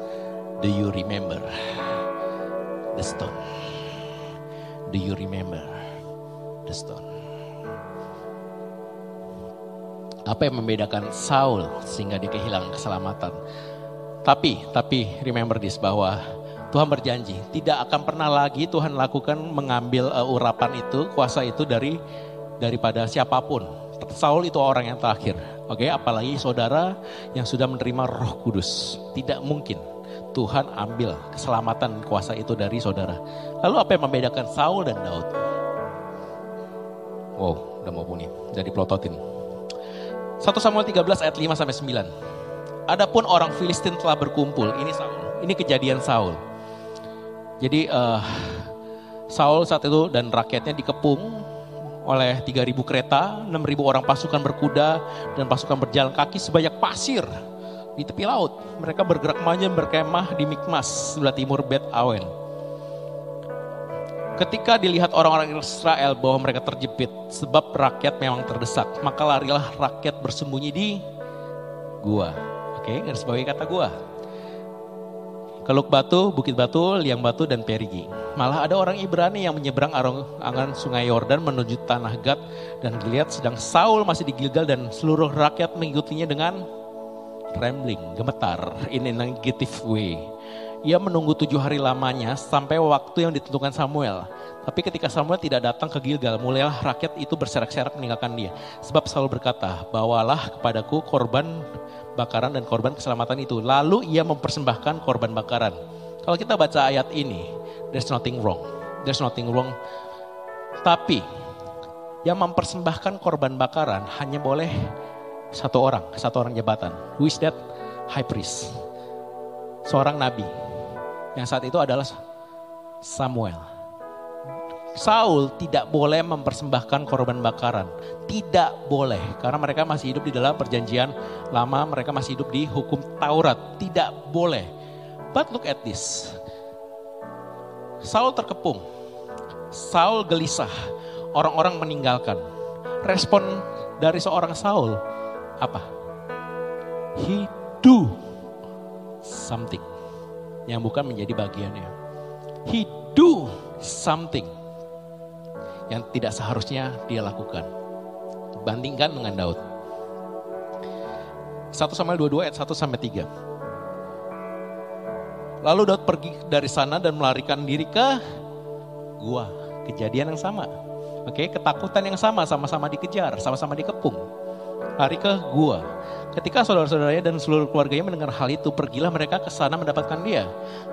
Do you remember the stone? Do you remember the stone? Apa yang membedakan Saul sehingga dia kehilangan keselamatan? Tapi, tapi remember this bahwa Tuhan berjanji tidak akan pernah lagi Tuhan lakukan mengambil uh, urapan itu, kuasa itu dari daripada siapa pun. Saul itu orang yang terakhir. Oke, okay? apalagi saudara yang sudah menerima Roh Kudus. Tidak mungkin Tuhan ambil keselamatan kuasa itu dari saudara. Lalu apa yang membedakan Saul dan Daud? Wow, udah mau bunyi. Jadi plototin. 1 Samuel 13 ayat 5 sampai 9. Adapun orang Filistin telah berkumpul. Ini Saul. Ini kejadian Saul. Jadi uh, Saul saat itu dan rakyatnya dikepung oleh 3000 kereta, 6000 orang pasukan berkuda dan pasukan berjalan kaki sebanyak pasir di tepi laut. Mereka bergerak maju berkemah di Mikmas sebelah timur Bet Awen. Ketika dilihat orang-orang Israel bahwa mereka terjepit sebab rakyat memang terdesak, maka larilah rakyat bersembunyi di gua. Oke, garis bawahi kata gua. Keluk batu, bukit batu, liang batu, dan perigi. Malah ada orang Ibrani yang menyeberang angan sungai Yordan menuju tanah Gad dan dilihat sedang Saul masih di Gilgal dan seluruh rakyat mengikutinya dengan trembling, gemetar in a negative way. Ia menunggu tujuh hari lamanya sampai waktu yang ditentukan Samuel. Tapi ketika Samuel tidak datang ke Gilgal, mulailah rakyat itu berserak-serak meninggalkan dia. Sebab Saul berkata, bawalah kepadaku korban bakaran dan korban keselamatan itu. Lalu ia mempersembahkan korban bakaran. Kalau kita baca ayat ini, there's nothing wrong. There's nothing wrong. Tapi yang mempersembahkan korban bakaran hanya boleh satu orang, satu orang jabatan. Who is that? High priest. Seorang nabi. Yang saat itu adalah Samuel. Saul tidak boleh mempersembahkan korban bakaran. Tidak boleh. Karena mereka masih hidup di dalam perjanjian lama. Mereka masih hidup di hukum Taurat. Tidak boleh. But look at this. Saul terkepung. Saul gelisah. Orang-orang meninggalkan. Respon dari seorang Saul apa? He do something yang bukan menjadi bagiannya. He do something yang tidak seharusnya dia lakukan. Bandingkan dengan Daud. 1 Samuel 22 ayat 1 sampai 3. Lalu Daud pergi dari sana dan melarikan diri ke gua. Kejadian yang sama. Oke, ketakutan yang sama, sama-sama dikejar, sama-sama dikepung lari ke gua. Ketika saudara-saudaranya dan seluruh keluarganya mendengar hal itu, pergilah mereka ke sana mendapatkan dia.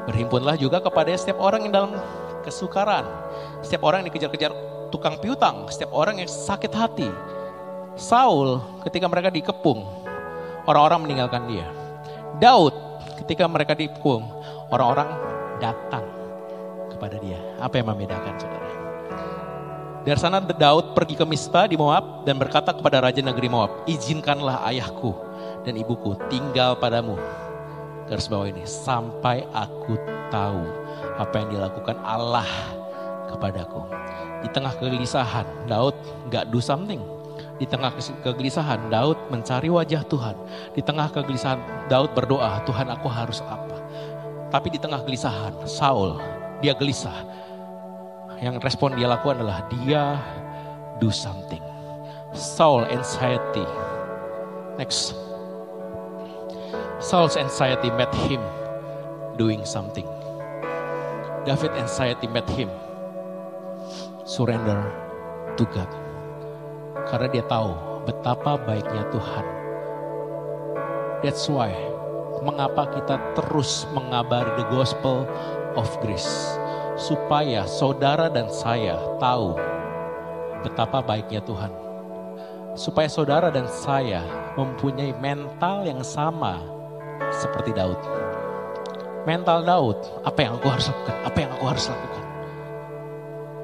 Berhimpunlah juga kepada setiap orang yang dalam kesukaran. Setiap orang yang dikejar-kejar tukang piutang, setiap orang yang sakit hati. Saul ketika mereka dikepung, orang-orang meninggalkan dia. Daud ketika mereka dikepung, orang-orang datang kepada dia. Apa yang membedakan saudara? Dari sana Daud pergi ke Mispa di Moab dan berkata kepada raja negeri Moab, izinkanlah ayahku dan ibuku tinggal padamu. Garis bawah ini, sampai aku tahu apa yang dilakukan Allah kepadaku. Di tengah kegelisahan, Daud gak do something. Di tengah kegelisahan, Daud mencari wajah Tuhan. Di tengah kegelisahan, Daud berdoa, Tuhan aku harus apa? Tapi di tengah kegelisahan, Saul, dia gelisah yang respon dia lakukan adalah dia do something. Saul anxiety. Next. Saul's anxiety met him doing something. David anxiety met him surrender to God. Karena dia tahu betapa baiknya Tuhan That's why mengapa kita terus mengabari the gospel of grace supaya saudara dan saya tahu betapa baiknya Tuhan. Supaya saudara dan saya mempunyai mental yang sama seperti Daud. Mental Daud, apa yang aku harus lakukan? Apa yang aku harus lakukan?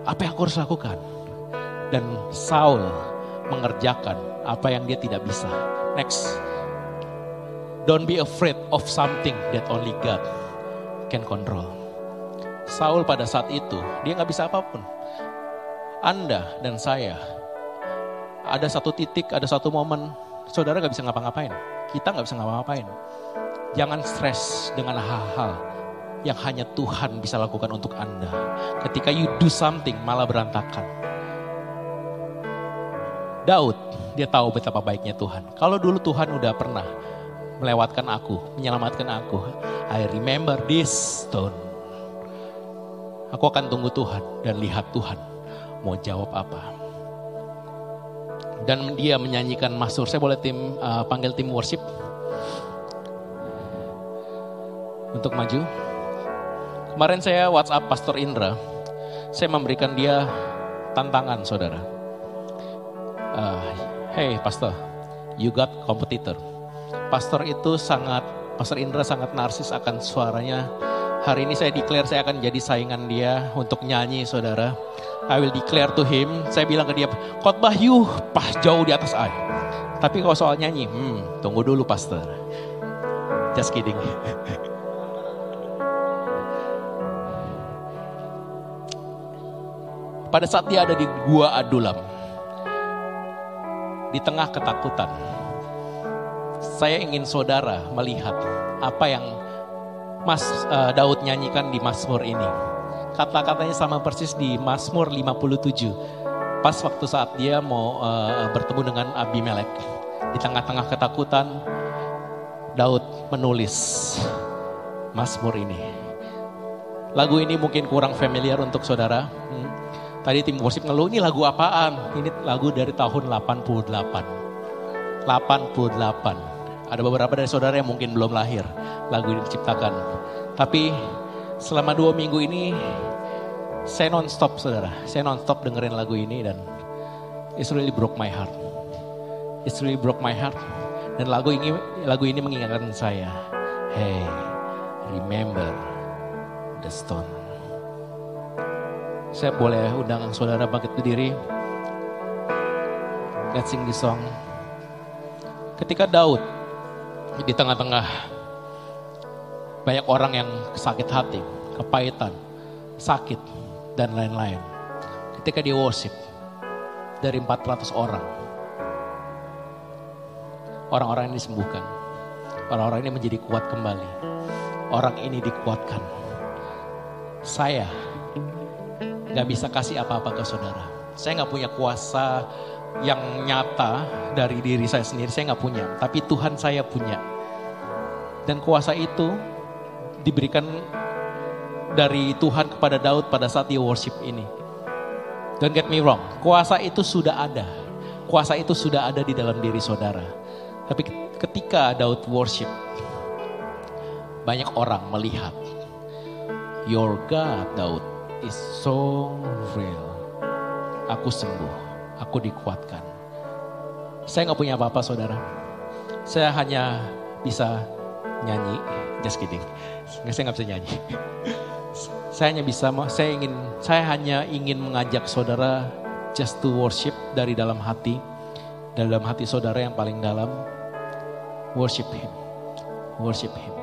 Apa yang aku harus lakukan? Dan Saul mengerjakan apa yang dia tidak bisa. Next. Don't be afraid of something that only God can control. Saul pada saat itu, dia nggak bisa apa pun. Anda dan saya, ada satu titik, ada satu momen, saudara nggak bisa ngapa-ngapain. Kita nggak bisa ngapa-ngapain. Jangan stres dengan hal-hal yang hanya Tuhan bisa lakukan untuk Anda. Ketika you do something, malah berantakan. Daud, dia tahu betapa baiknya Tuhan. Kalau dulu Tuhan udah pernah melewatkan aku, menyelamatkan aku. I remember this stone. Aku akan tunggu Tuhan dan lihat Tuhan mau jawab apa. Dan dia menyanyikan Masur. Saya boleh tim uh, panggil tim worship untuk maju. Kemarin saya WhatsApp Pastor Indra. Saya memberikan dia tantangan, saudara. Uh, hey, Pastor, you got competitor pastor itu sangat, pastor Indra sangat narsis akan suaranya. Hari ini saya declare saya akan jadi saingan dia untuk nyanyi saudara. I will declare to him, saya bilang ke dia, khotbah you pas jauh di atas I. Tapi kalau soal nyanyi, hmm, tunggu dulu pastor. Just kidding. Pada saat dia ada di gua Adulam, di tengah ketakutan, saya ingin saudara melihat apa yang Mas uh, Daud nyanyikan di Mazmur ini. Kata-katanya sama persis di Mazmur 57. Pas waktu saat dia mau uh, bertemu dengan Abimelek. Di tengah-tengah ketakutan, Daud menulis Mazmur ini. Lagu ini mungkin kurang familiar untuk saudara. Hmm. Tadi tim worship ngeluh, ini lagu apaan? Ini lagu dari tahun 88. 88. Ada beberapa dari saudara yang mungkin belum lahir lagu ini diciptakan. Tapi selama dua minggu ini saya non-stop saudara. Saya non-stop dengerin lagu ini dan it's really broke my heart. It's really broke my heart. Dan lagu ini lagu ini mengingatkan saya, hey, remember the stone. Saya boleh undang saudara bangkit berdiri. Let's sing this song. Ketika Daud di tengah-tengah banyak orang yang sakit hati, kepahitan, sakit, dan lain-lain. Ketika dia worship, dari 400 orang, orang-orang ini disembuhkan. Orang-orang ini menjadi kuat kembali. Orang ini dikuatkan. Saya gak bisa kasih apa-apa ke saudara. Saya gak punya kuasa yang nyata dari diri saya sendiri saya nggak punya, tapi Tuhan saya punya. Dan kuasa itu diberikan dari Tuhan kepada Daud pada saat dia worship ini. Don't get me wrong, kuasa itu sudah ada. Kuasa itu sudah ada di dalam diri saudara. Tapi ketika Daud worship, banyak orang melihat, Your God, Daud, is so real. Aku sembuh aku dikuatkan. Saya nggak punya apa-apa saudara. Saya hanya bisa nyanyi, just kidding. Saya nggak bisa nyanyi. saya hanya bisa, saya ingin, saya hanya ingin mengajak saudara just to worship dari dalam hati, dalam hati saudara yang paling dalam, worship Him, worship Him.